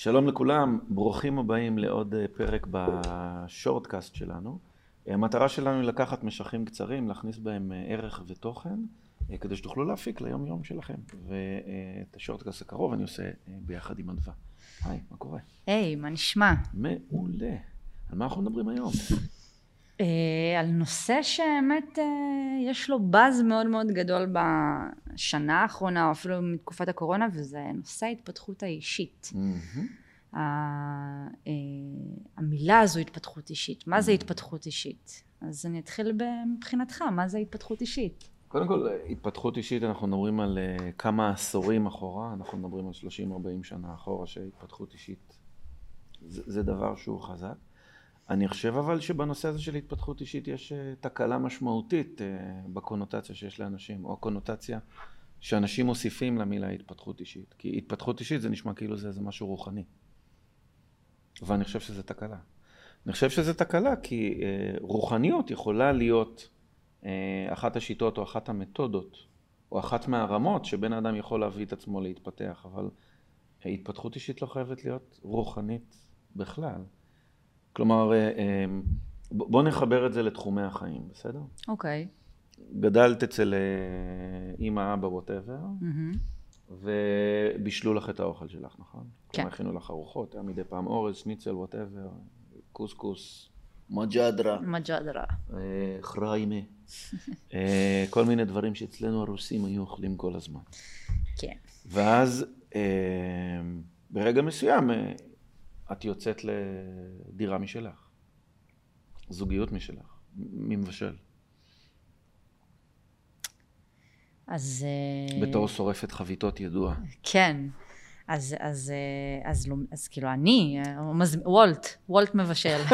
שלום לכולם, ברוכים הבאים לעוד אה, פרק בשורטקאסט שלנו. אה, המטרה שלנו היא לקחת משכים קצרים, להכניס בהם אה, ערך ותוכן, כדי שתוכלו להפיק ליום יום שלכם. ואת השורטקאסט הקרוב אני עושה ביחד עם אדווה. היי, מה קורה? היי, hey, מה נשמע? מעולה. על מה אנחנו מדברים היום? Uh, על נושא שבאמת uh, יש לו באז מאוד מאוד גדול בשנה האחרונה, או אפילו מתקופת הקורונה, וזה נושא ההתפתחות האישית. Mm-hmm. המילה הזו התפתחות אישית, מה זה. התפתחות אישית? אז אני אתחיל מבחינתך, מה זה התפתחות אישית? קודם כל, התפתחות אישית, אנחנו מדברים על uh, כמה עשורים אחורה, אנחנו מדברים על 30-40 שנה אחורה, שהתפתחות אישית זה, זה דבר שהוא חזק. אני חושב אבל שבנושא הזה של התפתחות אישית יש אה, תקלה משמעותית אה, בקונוטציה שיש לאנשים, או הקונוטציה שאנשים מוסיפים למילה התפתחות אישית. כי התפתחות אישית זה נשמע כאילו זה איזה משהו רוחני. ואני חושב שזה תקלה. אני חושב שזה תקלה כי אה, רוחניות יכולה להיות אחת השיטות או אחת המתודות, או אחת מהרמות שבן אדם יכול להביא את עצמו להתפתח, אבל התפתחות אישית לא חייבת להיות רוחנית בכלל. כלומר, אה, אה, בוא נחבר את זה לתחומי החיים, בסדר? אוקיי. גדלת אצל אה, אימא, אבא, ווטאבר, ובישלו לך את האוכל שלך, נכון? כן. כלומר, הכינו לך ארוחות, היה מדי פעם אורז, שניצל, ווטאבר, קוסקוס, מג'דרה. מג'דרה. חריימה. כל מיני דברים שאצלנו הרוסים היו אוכלים כל הזמן. כן. ואז ברגע מסוים את יוצאת לדירה משלך, זוגיות משלך, מי מבשל? אז... אה, בתור שורפת חביתות ידוע. כן. אז, אז, אז, אה, אז, לא, אז כאילו אני, אה, וולט, וולט מבשל.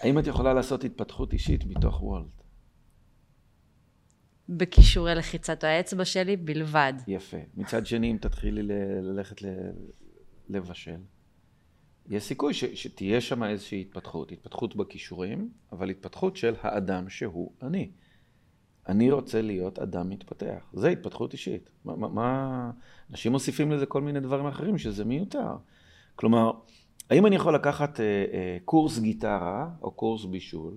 האם את יכולה לעשות התפתחות אישית מתוך וולט? בכישורי לחיצת האצבע שלי בלבד. יפה. מצד שני, אם תתחילי ללכת לבשל, יש סיכוי ש, שתהיה שם איזושהי התפתחות, התפתחות בכישורים, אבל התפתחות של האדם שהוא אני. אני רוצה להיות אדם מתפתח. זה התפתחות אישית. מה, מה... אנשים מוסיפים לזה כל מיני דברים אחרים שזה מיותר. כלומר, האם אני יכול לקחת אה, אה, קורס גיטרה או קורס בישול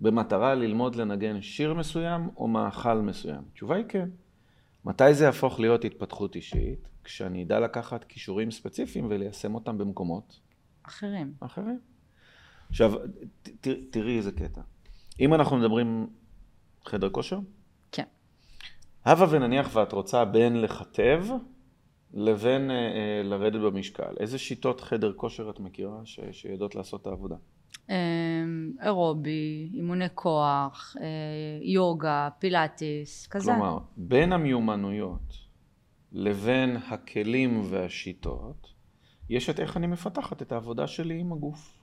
במטרה ללמוד לנגן שיר מסוים או מאכל מסוים? התשובה היא כן. מתי זה יהפוך להיות התפתחות אישית? כשאני אדע לקחת כישורים ספציפיים וליישם אותם במקומות אחרים. אחרים. עכשיו, ת, ת, תראי איזה קטע. אם אנחנו מדברים חדר כושר? כן. הבה ונניח ואת רוצה בין לכתב לבין אה, אה, לרדת במשקל. איזה שיטות חדר כושר את מכירה ש, שיודעות לעשות את העבודה? אמ, אירובי, אימוני כוח, אה, יוגה, פילאטיס, כזה. כלומר, בין המיומנויות לבין הכלים והשיטות, יש את איך אני מפתחת את העבודה שלי עם הגוף.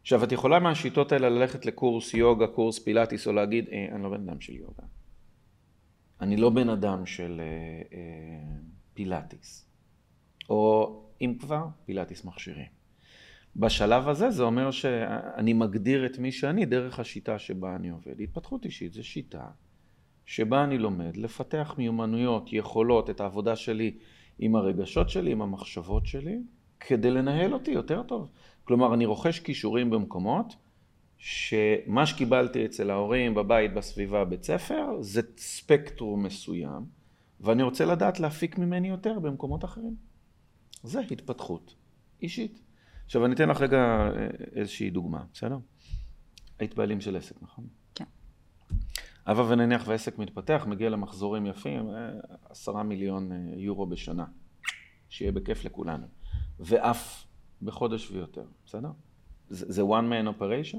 עכשיו, את יכולה מהשיטות האלה ללכת לקורס יוגה, קורס פילאטיס, או להגיד, אה, אני לא בן אדם של יוגה. אני לא בן אדם של אה, אה, פילאטיס. או אם כבר, פילאטיס מכשירים. בשלב הזה זה אומר שאני מגדיר את מי שאני דרך השיטה שבה אני עובד. התפתחות אישית זה שיטה שבה אני לומד לפתח מיומנויות, יכולות, את העבודה שלי עם הרגשות שלי, עם המחשבות שלי, כדי לנהל אותי יותר טוב. כלומר, אני רוכש כישורים במקומות שמה שקיבלתי אצל ההורים, בבית, בסביבה, בית ספר, זה ספקטרום מסוים, ואני רוצה לדעת להפיק ממני יותר במקומות אחרים. זה התפתחות אישית. עכשיו אני אתן לך רגע אה, איזושהי דוגמה, בסדר? היית בעלים של עסק, נכון? כן. הבה ונניח והעסק מתפתח, מגיע למחזורים יפים, אה, עשרה מיליון אה, יורו בשנה, שיהיה בכיף לכולנו, ואף בחודש ויותר, בסדר? זה, זה one man operation?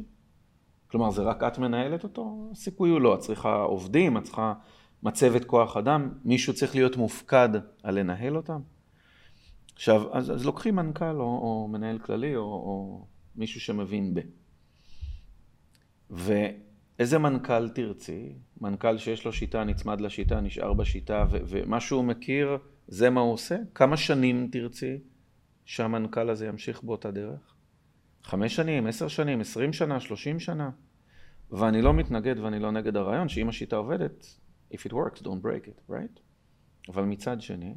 כלומר, זה רק את מנהלת אותו? הסיכוי הוא לא, את צריכה עובדים, את צריכה מצבת כוח אדם, מישהו צריך להיות מופקד על לנהל אותם? עכשיו, אז, אז לוקחים מנכ"ל או, או מנהל כללי או, או מישהו שמבין ב. ואיזה מנכ"ל תרצי? מנכ"ל שיש לו שיטה, נצמד לשיטה, נשאר בשיטה, ו- ומה שהוא מכיר, זה מה הוא עושה? כמה שנים תרצי שהמנכ"ל הזה ימשיך באותה דרך? חמש שנים, עשר שנים, עשרים שנה, שלושים שנה? ואני לא מתנגד ואני לא נגד הרעיון שאם השיטה עובדת, if it works, don't break it, right? אבל מצד שני,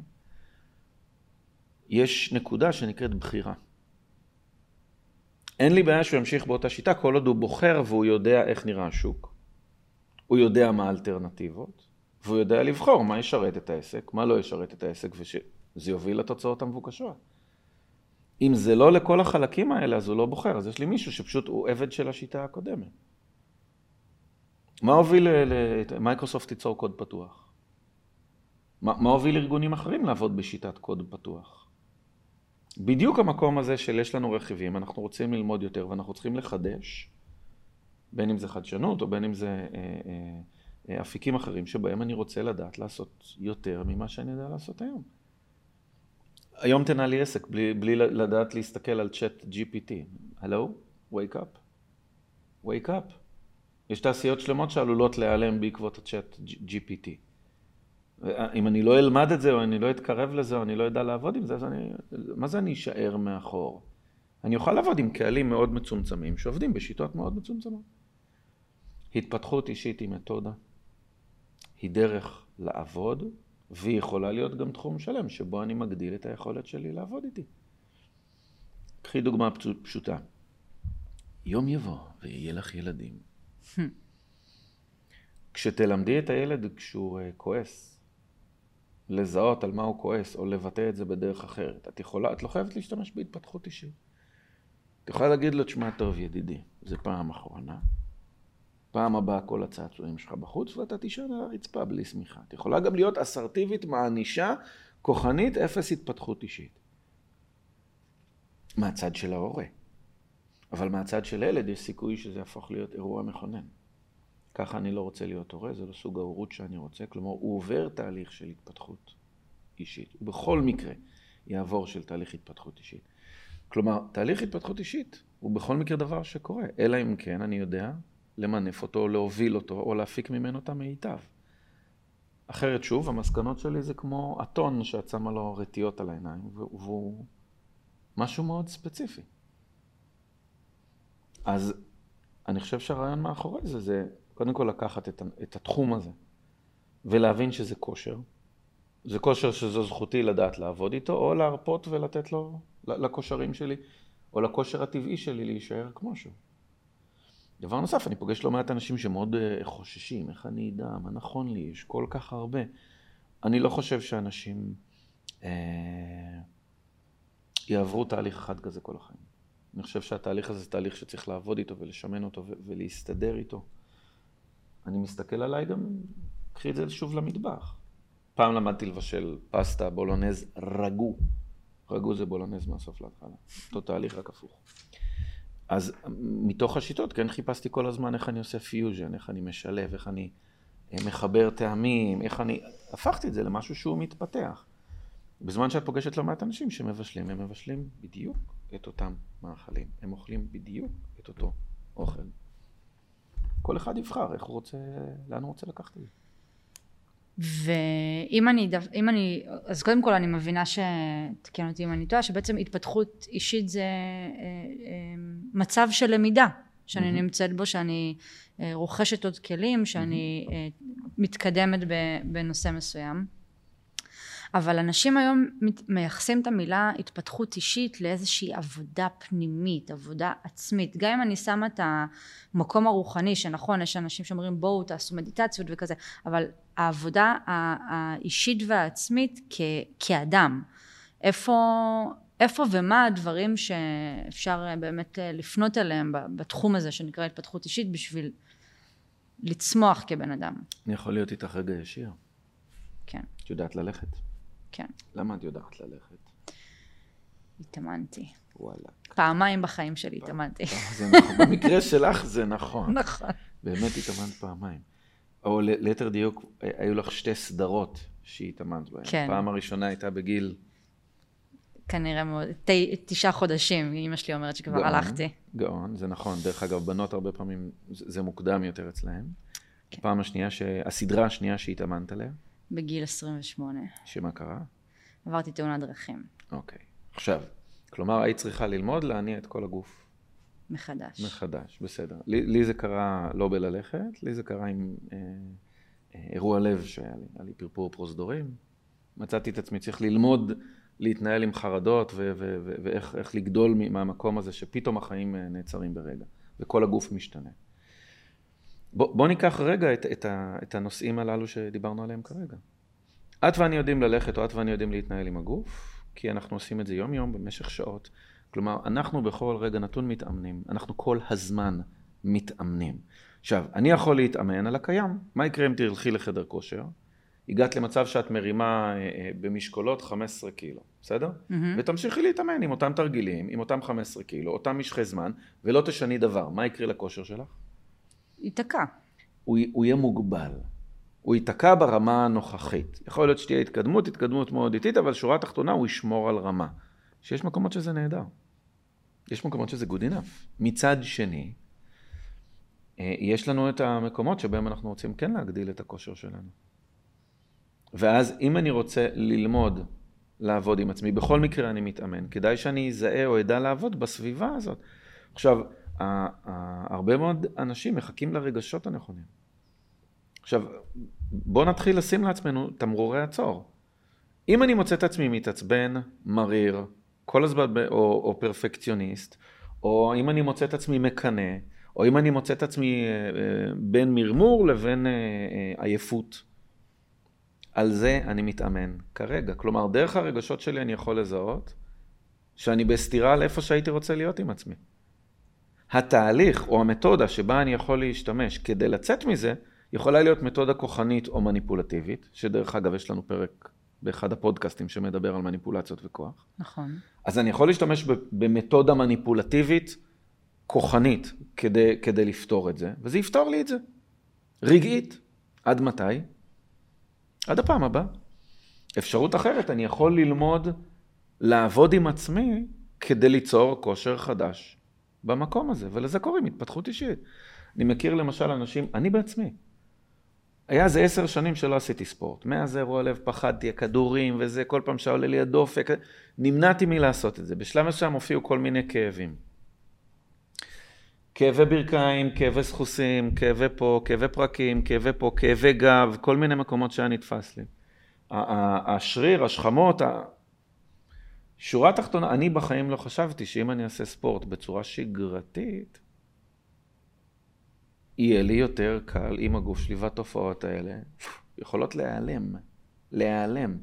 יש נקודה שנקראת בחירה. אין לי בעיה שהוא ימשיך באותה שיטה כל עוד הוא בוחר והוא יודע איך נראה השוק. הוא יודע מה האלטרנטיבות, והוא יודע לבחור מה ישרת את העסק, מה לא ישרת את העסק, ושזה יוביל לתוצאות המבוקשות. אם זה לא לכל החלקים האלה, אז הוא לא בוחר. אז יש לי מישהו שפשוט הוא עבד של השיטה הקודמת. מה הוביל למייקרוסופט ליצור קוד פתוח? מה, מה הוביל ארגונים אחרים לעבוד בשיטת קוד פתוח? בדיוק המקום הזה של יש לנו רכיבים, אנחנו רוצים ללמוד יותר ואנחנו צריכים לחדש, בין אם זה חדשנות או בין אם זה אה, אה, אה, אפיקים אחרים שבהם אני רוצה לדעת לעשות יותר ממה שאני יודע לעשות היום. היום תנהל לי עסק בלי, בלי לדעת להסתכל על צ'אט GPT. הלו? wake up. wake up. יש תעשיות שלמות שעלולות להיעלם בעקבות הצ'אט GPT. אם אני לא אלמד את זה, או אני לא אתקרב לזה, או אני לא אדע לעבוד עם זה, אז אני... מה זה אני אשאר מאחור? אני אוכל לעבוד עם קהלים מאוד מצומצמים, שעובדים בשיטות מאוד מצומצמות. התפתחות אישית היא מתודה. היא דרך לעבוד, והיא יכולה להיות גם תחום שלם, שבו אני מגדיל את היכולת שלי לעבוד איתי. קחי דוגמה פשוטה. יום יבוא ויהיה לך ילדים. כשתלמדי את הילד כשהוא אה, כועס, לזהות על מה הוא כועס, או לבטא את זה בדרך אחרת, את יכולה, את לא חייבת להשתמש בהתפתחות אישית. את יכולה להגיד לו, תשמע טוב ידידי, זה פעם אחרונה, פעם הבאה כל הצעצועים שלך בחוץ ואתה תישן על הרצפה בלי שמיכה. את יכולה גם להיות אסרטיבית, מענישה, כוחנית, אפס התפתחות אישית. מהצד של ההורה. אבל מהצד של ילד יש סיכוי שזה יהפוך להיות אירוע מכונן. ככה אני לא רוצה להיות הורה, זה לא סוג ההורות שאני רוצה. כלומר, הוא עובר תהליך של התפתחות אישית. הוא בכל מקרה יעבור של תהליך התפתחות אישית. כלומר, תהליך התפתחות אישית הוא בכל מקרה דבר שקורה, אלא אם כן אני יודע למנף אותו, להוביל אותו, או להפיק ממנו את המיטב. אחרת שוב, המסקנות שלי זה כמו אתון שאת שמה לו רטיות על העיניים, והוא משהו מאוד ספציפי. אז אני חושב שהרעיון מאחורי זה, זה קודם כל לקחת את, את התחום הזה, ולהבין שזה כושר. זה כושר שזו זכותי לדעת לעבוד איתו, או להרפות ולתת לו, לכושרים שלי, או לכושר הטבעי שלי להישאר כמו שהוא. דבר נוסף, אני פוגש לא מעט אנשים שמאוד אה, חוששים, איך אני אדע, מה נכון לי, יש כל כך הרבה. אני לא חושב שאנשים אה, יעברו תהליך אחד כזה כל החיים. אני חושב שהתהליך הזה זה תהליך שצריך לעבוד איתו ולשמן אותו ולהסתדר איתו. אני מסתכל עליי גם, קחי את זה שוב למטבח. פעם למדתי לבשל פסטה בולונז ragu. Ragu זה בולונז מהסוף להתחלה. אותו תהליך רק הפוך. אז מתוך השיטות, כן, חיפשתי כל הזמן איך אני עושה פיוז'ן, איך אני משלב, איך אני אה, מחבר טעמים, איך אני... הפכתי את זה למשהו שהוא מתפתח. בזמן שאת פוגשת לא מעט אנשים שמבשלים, הם מבשלים בדיוק את אותם מאכלים. הם אוכלים בדיוק את אותו אוכל. כל אחד יבחר איך הוא רוצה, לאן הוא רוצה לקחת את זה. ואם אני, אם אני, אז קודם כל אני מבינה ש... תקן אותי אם אני טועה, שבעצם התפתחות אישית זה אה, אה, מצב של למידה, שאני mm-hmm. נמצאת בו, שאני אה, רוכשת עוד כלים, שאני mm-hmm. מתקדמת בנושא מסוים. אבל אנשים היום מייחסים את המילה התפתחות אישית לאיזושהי עבודה פנימית, עבודה עצמית. גם אם אני שמה את המקום הרוחני, שנכון, יש אנשים שאומרים בואו תעשו מדיטציות וכזה, אבל העבודה האישית והעצמית כ, כאדם, איפה, איפה ומה הדברים שאפשר באמת לפנות אליהם בתחום הזה שנקרא התפתחות אישית בשביל לצמוח כבן אדם. אני יכול להיות איתך רגע ישיר. כן. את יודעת ללכת. כן. למה את יודעת ללכת? התאמנתי. וואלה. פעמיים בחיים שלי התאמנתי. נכון. במקרה שלך זה נכון. נכון. באמת התאמנת פעמיים. או ליתר דיוק, היו לך שתי סדרות שהתאמנת בהן. כן. הפעם הראשונה הייתה בגיל... כנראה מאוד, ת, תשעה חודשים, אמא שלי אומרת שכבר גאון, הלכתי. גאון, זה נכון. דרך אגב, בנות הרבה פעמים, זה מוקדם יותר אצלהן. כן. הפעם השנייה, ש... הסדרה השנייה שהתאמנת עליה. בגיל 28. שמה קרה? עברתי תאונת דרכים. אוקיי. עכשיו, כלומר, היית צריכה ללמוד להניע את כל הגוף. מחדש. מחדש, בסדר. לי, לי זה קרה לא בללכת, לי זה קרה עם אה, אה, אירוע לב שהיה לי. היה לי פרפור פרוזדורים. מצאתי את עצמי צריך ללמוד להתנהל עם חרדות ואיך לגדול מהמקום הזה שפתאום החיים אה, נעצרים ברגע וכל הגוף משתנה. בוא, בוא ניקח רגע את, את, ה, את הנושאים הללו שדיברנו עליהם כרגע. את ואני יודעים ללכת או את ואני יודעים להתנהל עם הגוף, כי אנחנו עושים את זה יום יום במשך שעות. כלומר, אנחנו בכל רגע נתון מתאמנים, אנחנו כל הזמן מתאמנים. עכשיו, אני יכול להתאמן על הקיים. מה יקרה אם תלכי לחדר כושר? הגעת למצב שאת מרימה אה, אה, במשקולות 15 קילו, בסדר? Mm-hmm. ותמשיכי להתאמן עם אותם תרגילים, עם אותם 15 קילו, אותם משכי זמן, ולא תשני דבר. מה יקרה לכושר שלך? ייתקע. הוא, הוא יהיה מוגבל. הוא ייתקע ברמה הנוכחית. יכול להיות שתהיה התקדמות, התקדמות מאוד איטית, אבל שורה תחתונה הוא ישמור על רמה. שיש מקומות שזה נהדר. יש מקומות שזה good enough. מצד שני, אה, יש לנו את המקומות שבהם אנחנו רוצים כן להגדיל את הכושר שלנו. ואז אם אני רוצה ללמוד לעבוד עם עצמי, בכל מקרה אני מתאמן, כדאי שאני אזהה או אדע לעבוד בסביבה הזאת. עכשיו, הרבה מאוד אנשים מחכים לרגשות הנכונים. עכשיו, בואו נתחיל לשים לעצמנו תמרורי עצור. אם אני מוצא את עצמי מתעצבן, מריר, כל הזמן, או, או פרפקציוניסט, או אם אני מוצא את עצמי מקנא, או אם אני מוצא את עצמי אה, אה, בין מרמור לבין אה, עייפות. על זה אני מתאמן כרגע. כלומר, דרך הרגשות שלי אני יכול לזהות שאני בסתירה לאיפה שהייתי רוצה להיות עם עצמי. התהליך או המתודה שבה אני יכול להשתמש כדי לצאת מזה, יכולה להיות מתודה כוחנית או מניפולטיבית, שדרך אגב יש לנו פרק באחד הפודקאסטים שמדבר על מניפולציות וכוח. נכון. אז אני יכול להשתמש במתודה מניפולטיבית כוחנית כדי, כדי לפתור את זה, וזה יפתור לי את זה. רגעית. עד מתי? עד הפעם הבאה. אפשרות אחרת, אני יכול ללמוד לעבוד עם עצמי כדי ליצור כושר חדש במקום הזה, ולזה קוראים התפתחות אישית. אני מכיר למשל אנשים, אני בעצמי, היה איזה עשר שנים שלא עשיתי ספורט. מאז אירוע לב פחדתי, הכדורים וזה, כל פעם שעולה לי הדופק, נמנעתי מלעשות את זה. בשלב מסוים הופיעו כל מיני כאבים. כאבי ברכיים, כאבי סחוסים, כאבי פה, כאבי פרקים, כאבי פה, כאבי גב, כל מיני מקומות שהיה נתפס לי. השריר, השכמות, שורה תחתונה, אני בחיים לא חשבתי שאם אני אעשה ספורט בצורה שגרתית, יהיה לי יותר קל עם הגוף שלי והתופעות האלה יכולות להיעלם, להיעלם.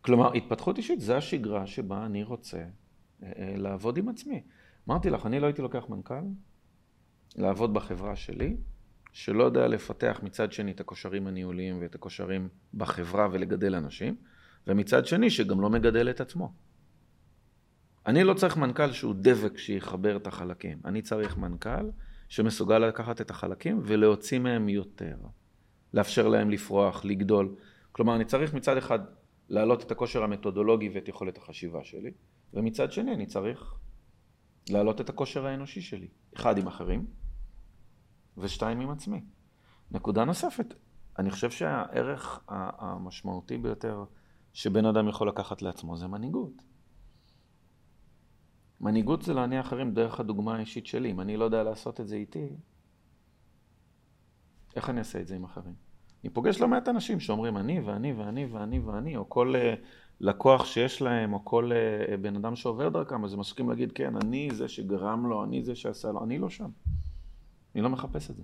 כלומר, התפתחות אישית זה השגרה שבה אני רוצה אה, אה, לעבוד עם עצמי. אמרתי לך, אני לא הייתי לוקח מנכ"ל לעבוד בחברה שלי, שלא יודע לפתח מצד שני את הכושרים הניהוליים ואת הכושרים בחברה ולגדל אנשים, ומצד שני שגם לא מגדל את עצמו. אני לא צריך מנכ"ל שהוא דבק שיחבר את החלקים. אני צריך מנכ"ל שמסוגל לקחת את החלקים ולהוציא מהם יותר. לאפשר להם לפרוח, לגדול. כלומר, אני צריך מצד אחד להעלות את הכושר המתודולוגי ואת יכולת החשיבה שלי, ומצד שני אני צריך להעלות את הכושר האנושי שלי. אחד עם אחרים, ושתיים עם עצמי. נקודה נוספת, אני חושב שהערך המשמעותי ביותר שבן אדם יכול לקחת לעצמו זה מנהיגות. מנהיגות זה להניע אחרים דרך הדוגמה האישית שלי. אם אני לא יודע לעשות את זה איתי, איך אני אעשה את זה עם אחרים? אני פוגש לא מעט אנשים שאומרים אני ואני ואני ואני ואני, או כל uh, לקוח שיש להם, או כל uh, בן אדם שעובר דרכם, אז הם מסכים להגיד, כן, אני זה שגרם לו, אני זה שעשה לו, אני לא שם. אני לא מחפש את זה.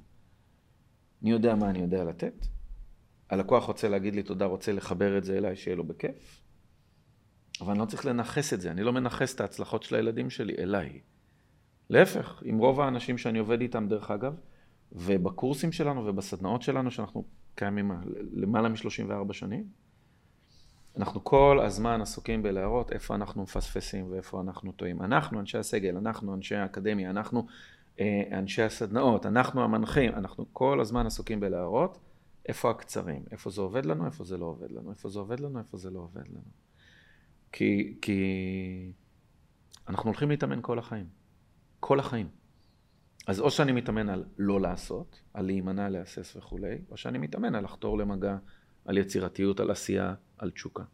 אני יודע מה אני יודע לתת. הלקוח רוצה להגיד לי תודה, רוצה לחבר את זה אליי, שיהיה לו בכיף. אבל אני לא צריך לנכס את זה, אני לא מנכס את ההצלחות של הילדים שלי אליי. להפך, עם רוב האנשים שאני עובד איתם, דרך אגב, ובקורסים שלנו ובסדנאות שלנו, שאנחנו קיימים למעלה מ-34 שנים, אנחנו כל הזמן עסוקים בלהראות איפה אנחנו מפספסים ואיפה אנחנו טועים. אנחנו אנשי הסגל, אנחנו אנשי האקדמיה, אנחנו אה, אנשי הסדנאות, אנחנו המנחים, אנחנו כל הזמן עסוקים בלהראות איפה הקצרים, איפה זה עובד לנו, איפה זה לא עובד לנו, איפה זה עובד לנו, איפה זה לא עובד לנו. כי, כי אנחנו הולכים להתאמן כל החיים. כל החיים. אז או שאני מתאמן על לא לעשות, על להימנע, להסס וכולי, או שאני מתאמן על לחתור למגע, על יצירתיות, על עשייה, על תשוקה.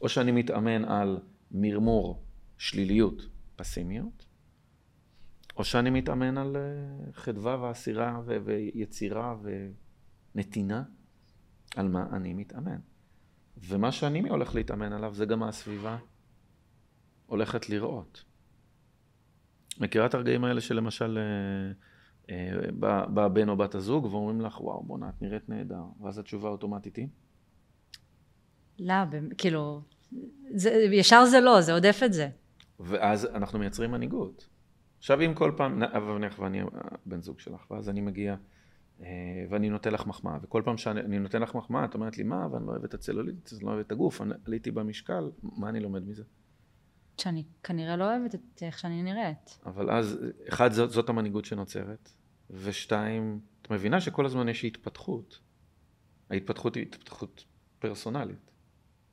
או שאני מתאמן על מרמור, שליליות, פסימיות, או שאני מתאמן על אה, חדווה ואסירה ויצירה ונתינה, על מה אני מתאמן. ומה שאני הולך להתאמן עליו זה גם מה הסביבה הולכת לראות. מכירה את הרגעים האלה שלמשל אה, אה, בא, בא בן או בת הזוג ואומרים לך, וואו, בואנה, את נראית נהדר, ואז התשובה האוטומטית היא? לא, כאילו, זה, ישר זה לא, זה עודף את זה. ואז אנחנו מייצרים מנהיגות. עכשיו אם כל פעם, אבל נניח ואני בן זוג שלך, ואז אני מגיע אה, ואני נותן לך מחמאה, וכל פעם שאני נותן לך מחמאה, את אומרת לי, מה, ואני לא אוהב את הצלוליט, אני לא אוהב את הגוף, אני עליתי במשקל, מה אני לומד מזה? שאני כנראה לא אוהבת את איך שאני נראית. אבל אז, אחד, זאת, זאת המנהיגות שנוצרת, ושתיים, את מבינה שכל הזמן יש התפתחות. ההתפתחות היא התפתחות פרסונלית.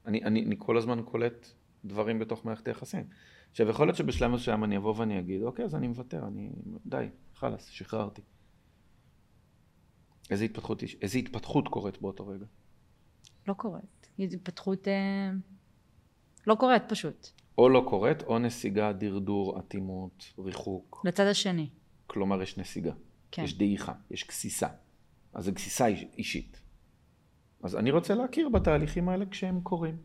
אני, אני, אני כל הזמן קולט דברים בתוך מערכת היחסים. עכשיו, יכול להיות שבשלב מסוים אני אבוא ואני אגיד, אוקיי, אז אני מוותר, אני... די, חלאס, שחררתי. איזה התפתחות, איזה התפתחות קורית באותו רגע? לא קורית. התפתחות אה, לא קורית פשוט. או לא קורית, או נסיגה, דרדור, אטימות, ריחוק. לצד השני. כלומר, יש נסיגה. כן. יש דעיכה, יש גסיסה. אז זו גסיסה אישית. אז אני רוצה להכיר בתהליכים האלה כשהם קורים.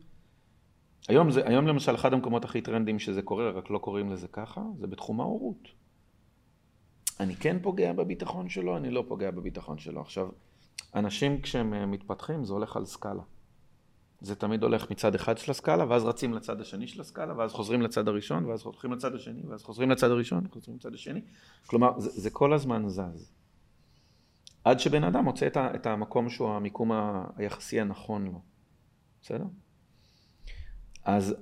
היום, זה, היום למשל אחד המקומות הכי טרנדיים שזה קורה, רק לא קוראים לזה ככה, זה בתחום ההורות. אני כן פוגע בביטחון שלו, אני לא פוגע בביטחון שלו. עכשיו, אנשים כשהם אה, מתפתחים זה הולך על סקאלה. זה תמיד הולך מצד אחד של הסקאלה, ואז רצים לצד השני של הסקאלה, ואז חוזרים לצד הראשון, ואז הולכים לצד השני, ואז חוזרים לצד הראשון, חוזרים לצד השני. כלומר, זה, זה כל הזמן זז. עד שבן אדם מוצא את, ה, את המקום שהוא המיקום היחסי הנכון לו. בסדר? אז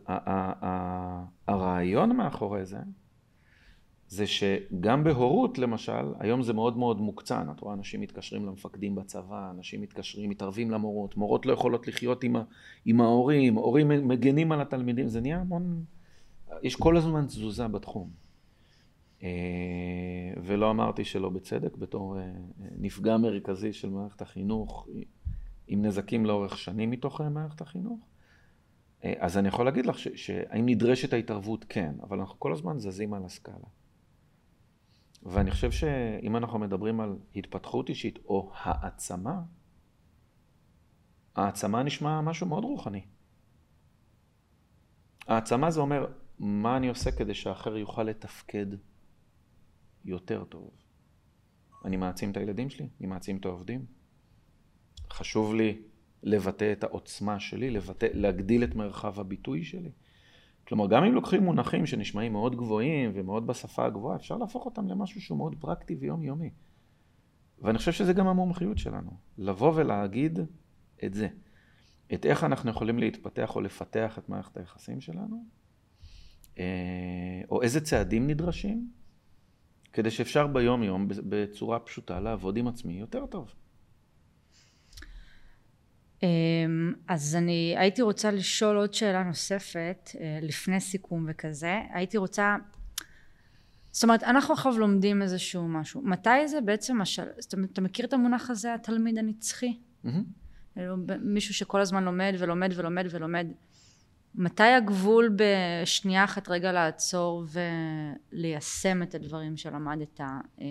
הרעיון מאחורי זה, זה שגם בהורות למשל, היום זה מאוד מאוד מוקצן, את רואה אנשים מתקשרים למפקדים בצבא, אנשים מתקשרים, מתערבים למורות, מורות לא יכולות לחיות עם, עם ההורים, הורים מגנים על התלמידים, זה נהיה המון, יש כל הזמן תזוזה בתחום. אה, ולא אמרתי שלא בצדק, בתור אה, נפגע מרכזי של מערכת החינוך, עם נזקים לאורך שנים מתוך מערכת החינוך. אה, אז אני יכול להגיד לך שהאם נדרשת ההתערבות? כן, אבל אנחנו כל הזמן זזים על הסקאלה. ואני חושב שאם אנחנו מדברים על התפתחות אישית או העצמה, העצמה נשמע משהו מאוד רוחני. העצמה זה אומר, מה אני עושה כדי שהאחר יוכל לתפקד יותר טוב. אני מעצים את הילדים שלי, אני מעצים את העובדים. חשוב לי לבטא את העוצמה שלי, לבטא, להגדיל את מרחב הביטוי שלי. כלומר, גם אם לוקחים מונחים שנשמעים מאוד גבוהים ומאוד בשפה הגבוהה, אפשר להפוך אותם למשהו שהוא מאוד פרקטי ויומיומי. ואני חושב שזה גם המומחיות שלנו, לבוא ולהגיד את זה. את איך אנחנו יכולים להתפתח או לפתח את מערכת היחסים שלנו, אה, או איזה צעדים נדרשים, כדי שאפשר ביום יום בצורה פשוטה לעבוד עם עצמי יותר טוב. אמ, אז אני הייתי רוצה לשאול עוד שאלה נוספת אה, לפני סיכום וכזה הייתי רוצה זאת אומרת אנחנו עכשיו לומדים איזשהו משהו מתי זה בעצם השל... זאת אומרת אתה מכיר את המונח הזה התלמיד הנצחי? Mm-hmm. מישהו שכל הזמן לומד ולומד ולומד ולומד מתי הגבול בשנייה אחת רגע לעצור וליישם את הדברים שלמדת אמ,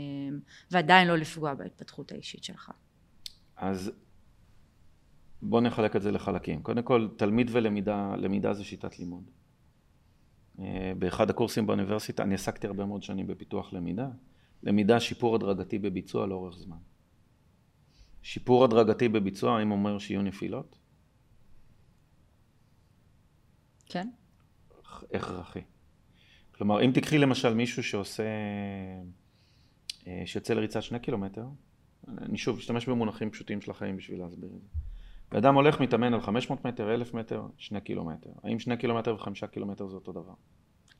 ועדיין לא לפגוע בהתפתחות האישית שלך? אז בואו נחלק את זה לחלקים. קודם כל, תלמיד ולמידה, למידה זה שיטת לימוד. אה, באחד הקורסים באוניברסיטה, אני עסקתי הרבה מאוד שנים בפיתוח למידה. למידה, שיפור הדרגתי בביצוע לאורך זמן. שיפור הדרגתי בביצוע, האם אומר שיהיו נפילות? כן. הכרחי. כלומר, אם תקחי למשל מישהו שעושה, אה, שיוצא לריצה שני קילומטר, אני שוב אשתמש במונחים פשוטים של החיים בשביל להסביר את זה. אדם הולך, מתאמן על 500 מטר, 1,000 מטר, 2 קילומטר. האם 2 קילומטר ו-5 קילומטר זה אותו דבר?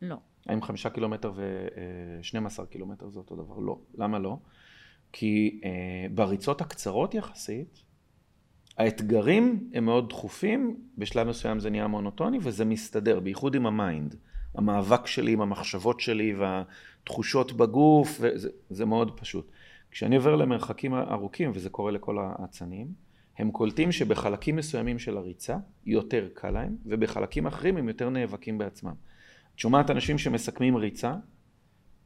לא. האם 5 קילומטר ו-12 קילומטר זה אותו דבר? לא. למה לא? כי אה, בריצות הקצרות יחסית, האתגרים הם מאוד דחופים, בשלב מסוים זה נהיה מונוטוני וזה מסתדר, בייחוד עם ה-mind. המאבק שלי עם המחשבות שלי והתחושות בגוף, וזה, זה מאוד פשוט. כשאני עובר למרחקים ארוכים, וזה קורה לכל האצנים, הם קולטים שבחלקים מסוימים של הריצה יותר קל להם, ובחלקים אחרים הם יותר נאבקים בעצמם. את שומעת אנשים שמסכמים ריצה,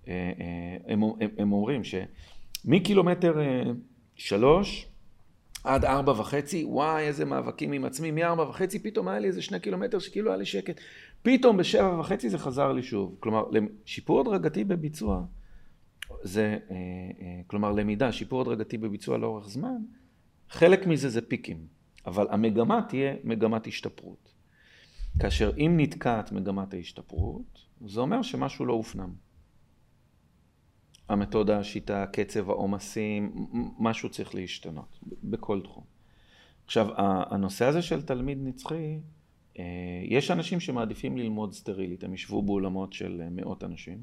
אה, אה, הם, הם, הם אומרים שמקילומטר אה, שלוש עד ארבע וחצי, וואי, איזה מאבקים עם עצמי, מארבע וחצי, פתאום היה לי איזה שני קילומטר שכאילו היה לי שקט. פתאום בשבע וחצי זה חזר לי שוב. כלומר, שיפור הדרגתי בביצוע, זה, כלומר, למידה, שיפור הדרגתי בביצוע לאורך זמן, חלק מזה זה פיקים, אבל המגמה תהיה מגמת השתפרות. כאשר אם נתקעת מגמת ההשתפרות, זה אומר שמשהו לא הופנם. המתודה, השיטה, קצב העומסים, משהו צריך להשתנות בכל תחום. עכשיו, הנושא הזה של תלמיד נצחי, אה, יש אנשים שמעדיפים ללמוד סטרילית, הם ישבו באולמות של מאות אנשים.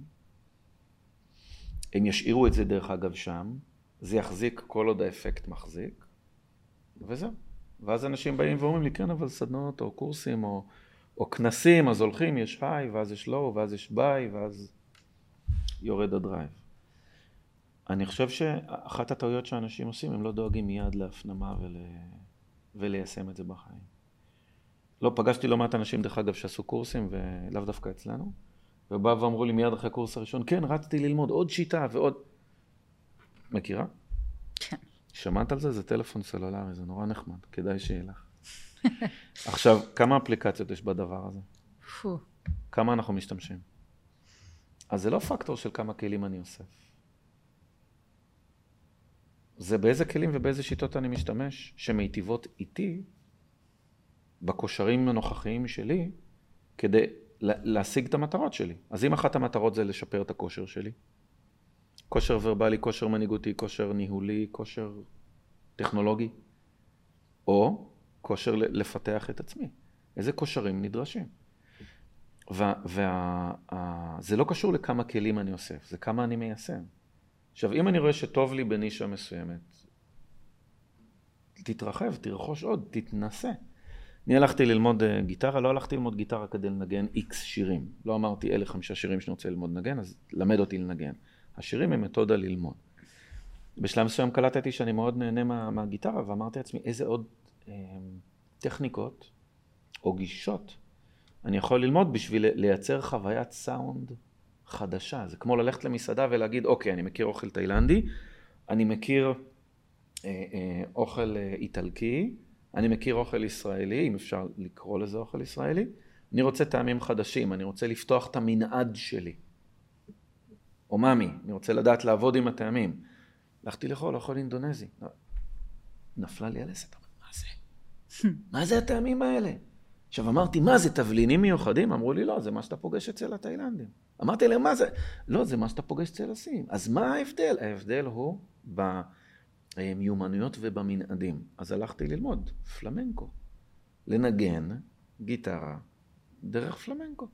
הם ישאירו את זה דרך אגב שם, זה יחזיק כל עוד האפקט מחזיק, וזהו. ואז אנשים באים ואומרים לי, כן, אבל סדנות או קורסים או, או כנסים, אז הולכים, יש high, ואז יש low, ואז יש ביי, ואז יורד ה-drive. אני חושב שאחת הטעויות שאנשים עושים, הם לא דואגים מיד להפנמה ול... וליישם את זה בחיים. לא, פגשתי לא מעט אנשים, דרך אגב, שעשו קורסים, ולאו דווקא אצלנו, ובאו ואמרו לי מיד אחרי הקורס הראשון, כן, רצתי ללמוד עוד שיטה ועוד... מכירה? כן. שמעת על זה? זה טלפון סלולרי, זה נורא נחמד, כדאי שיהיה לך. עכשיו, כמה אפליקציות יש בדבר הזה? כמה אנחנו משתמשים? אז זה לא פקטור של כמה כלים אני אוסף. זה באיזה כלים ובאיזה שיטות אני משתמש, שמיטיבות איתי, בכושרים הנוכחיים שלי, כדי להשיג את המטרות שלי. אז אם אחת המטרות זה לשפר את הכושר שלי, כושר ורבלי, כושר מנהיגותי, כושר ניהולי, כושר טכנולוגי, או כושר לפתח את עצמי. איזה כושרים נדרשים? וזה לא קשור לכמה כלים אני אוסף, זה כמה אני מיישם. עכשיו, אם אני רואה שטוב לי בנישה מסוימת, תתרחב, תרכוש עוד, תתנסה. אני הלכתי ללמוד אה, גיטרה, לא הלכתי ללמוד גיטרה כדי לנגן איקס שירים. לא אמרתי אלה חמישה שירים שאני רוצה ללמוד לנגן, אז למד אותי לנגן. השירים הם מתודה ללמוד. בשלב מסוים קלטתי שאני מאוד נהנה מה, מהגיטרה, ואמרתי לעצמי, איזה עוד אה, טכניקות או גישות אני יכול ללמוד בשביל לייצר חוויית סאונד חדשה. זה כמו ללכת למסעדה ולהגיד, אוקיי, אני מכיר אוכל תאילנדי, אני מכיר אה, אה, אוכל אה, איטלקי, אני מכיר אוכל ישראלי, אם אפשר לקרוא לזה אוכל ישראלי, אני רוצה טעמים חדשים, אני רוצה לפתוח את המנעד שלי. או מאמי, אני רוצה לדעת לעבוד עם הטעמים. הלכתי לאכול אוכל אינדונזי. נפלה לי הלסת, מה זה? מה זה הטעמים האלה? עכשיו אמרתי, מה זה, תבלינים מיוחדים? אמרו לי, לא, זה מה שאתה פוגש אצל התאילנדים. אמרתי להם, מה זה? לא, זה מה שאתה פוגש אצל הסינים. אז מה ההבדל? ההבדל הוא במיומנויות ובמנעדים. אז הלכתי ללמוד פלמנקו. לנגן גיטרה דרך פלמנקו.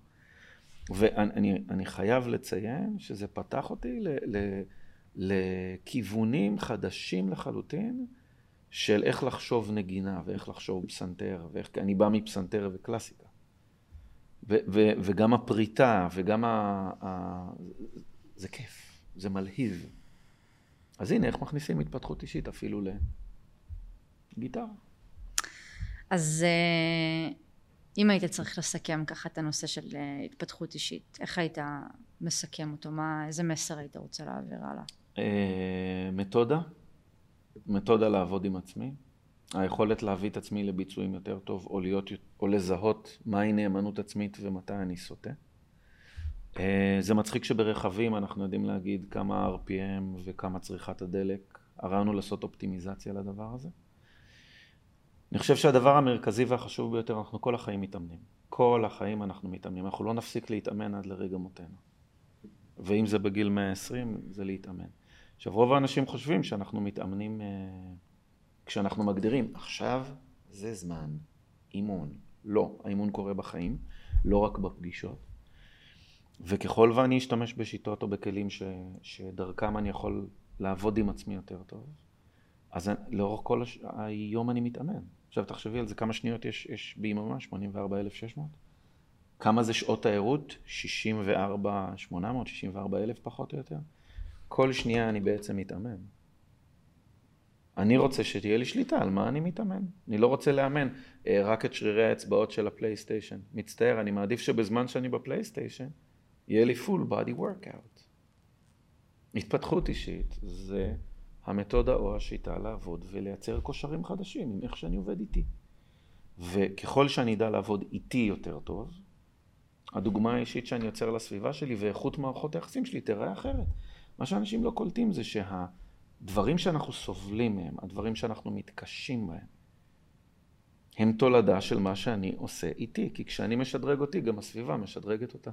ואני חייב לציין שזה פתח אותי ל, ל, לכיוונים חדשים לחלוטין של איך לחשוב נגינה ואיך לחשוב פסנתר, ואיך, אני בא מפסנתר וקלאסיקה. ו, ו, וגם הפריטה וגם ה, ה... זה כיף, זה מלהיב. אז הנה, איך מכניסים התפתחות אישית אפילו לגיטרה. אז אה, אם היית צריך לסכם ככה את הנושא של אה, התפתחות אישית, איך היית מסכם אותו? מה, איזה מסר היית רוצה להעביר הלאה? אה, מתודה, מתודה לעבוד עם עצמי, היכולת להביא את עצמי לביצועים יותר טוב, או, להיות, או לזהות מהי נאמנות עצמית ומתי אני סוטה. אה, זה מצחיק שברכבים אנחנו יודעים להגיד כמה RPM וכמה צריכת הדלק. הרעיון הוא לעשות אופטימיזציה לדבר הזה. אני חושב שהדבר המרכזי והחשוב ביותר, אנחנו כל החיים מתאמנים. כל החיים אנחנו מתאמנים. אנחנו לא נפסיק להתאמן עד לרגע מותנו. ואם זה בגיל 120, זה להתאמן. עכשיו, רוב האנשים חושבים שאנחנו מתאמנים אה, כשאנחנו מגדירים, עכשיו זה זמן אימון. לא, האימון קורה בחיים, לא רק בפגישות. וככל ואני אשתמש בשיטות או בכלים ש, שדרכם אני יכול לעבוד עם עצמי יותר טוב, אז לאורך כל הש... היום אני מתאמן. עכשיו תחשבי על זה, כמה שניות יש, יש ביממה? 84,600? כמה זה שעות הערות? 64,800, 64,000 פחות או יותר? כל שנייה אני בעצם מתאמן. אני רוצה שתהיה לי שליטה על מה אני מתאמן. אני לא רוצה לאמן אה, רק את שרירי האצבעות של הפלייסטיישן. מצטער, אני מעדיף שבזמן שאני בפלייסטיישן, יהיה לי full body workout. התפתחות אישית זה המתודה או השיטה לעבוד ולייצר קושרים חדשים עם איך שאני עובד איתי. וככל שאני אדע לעבוד איתי יותר טוב, הדוגמה האישית שאני יוצר לסביבה שלי ואיכות מערכות היחסים שלי תראה אחרת. מה שאנשים לא קולטים זה שהדברים שאנחנו סובלים מהם, הדברים שאנחנו מתקשים בהם, הם תולדה של מה שאני עושה איתי, כי כשאני משדרג אותי, גם הסביבה משדרגת אותה.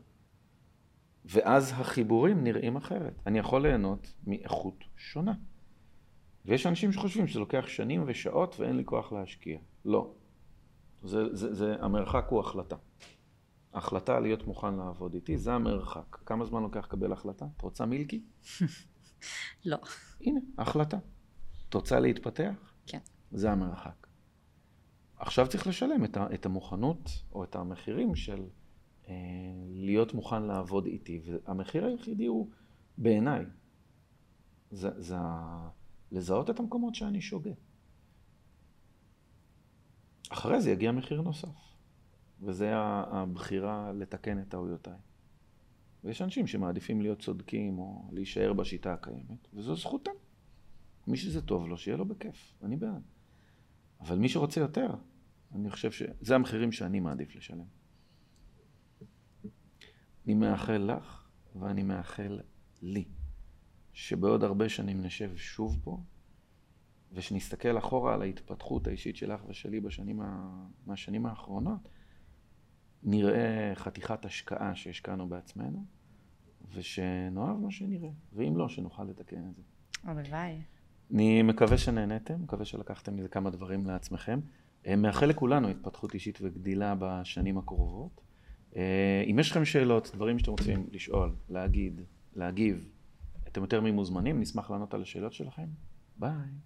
ואז החיבורים נראים אחרת. אני יכול ליהנות מאיכות שונה. ויש אנשים שחושבים שזה לוקח שנים ושעות ואין לי כוח להשקיע. לא. זה, זה, זה, המרחק הוא החלטה. החלטה להיות מוכן לעבוד איתי, זה המרחק. כמה זמן לוקח לקבל החלטה? את רוצה מילקי? לא. הנה, החלטה. את רוצה להתפתח? כן. זה המרחק. עכשיו צריך לשלם את, ה, את המוכנות או את המחירים של אה, להיות מוכן לעבוד איתי, והמחיר היחידי הוא בעיניי, זה, זה לזהות את המקומות שאני שוגה. אחרי זה יגיע מחיר נוסף, וזה הבחירה לתקן את טעויותיי. ויש אנשים שמעדיפים להיות צודקים או להישאר בשיטה הקיימת, וזו זכותם. מי שזה טוב לו, שיהיה לו בכיף, אני בעד. אבל מי שרוצה יותר, אני חושב שזה המחירים שאני מעדיף לשלם. אני מאחל לך, ואני מאחל לי, שבעוד הרבה שנים נשב שוב פה, ושנסתכל אחורה על ההתפתחות האישית שלך ושלי בשנים ה... מהשנים האחרונות, נראה חתיכת השקעה שהשקענו בעצמנו, ושנאהב מה שנראה, ואם לא, שנוכל לתקן את זה. הלוואי. אני מקווה שנהניתם, מקווה שלקחתם מזה כמה דברים לעצמכם. אה, מאחל לכולנו התפתחות אישית וגדילה בשנים הקרובות. אה, אם יש לכם שאלות, דברים שאתם רוצים לשאול, להגיד, להגיב, אתם יותר ממוזמנים, נשמח לענות על השאלות שלכם. ביי.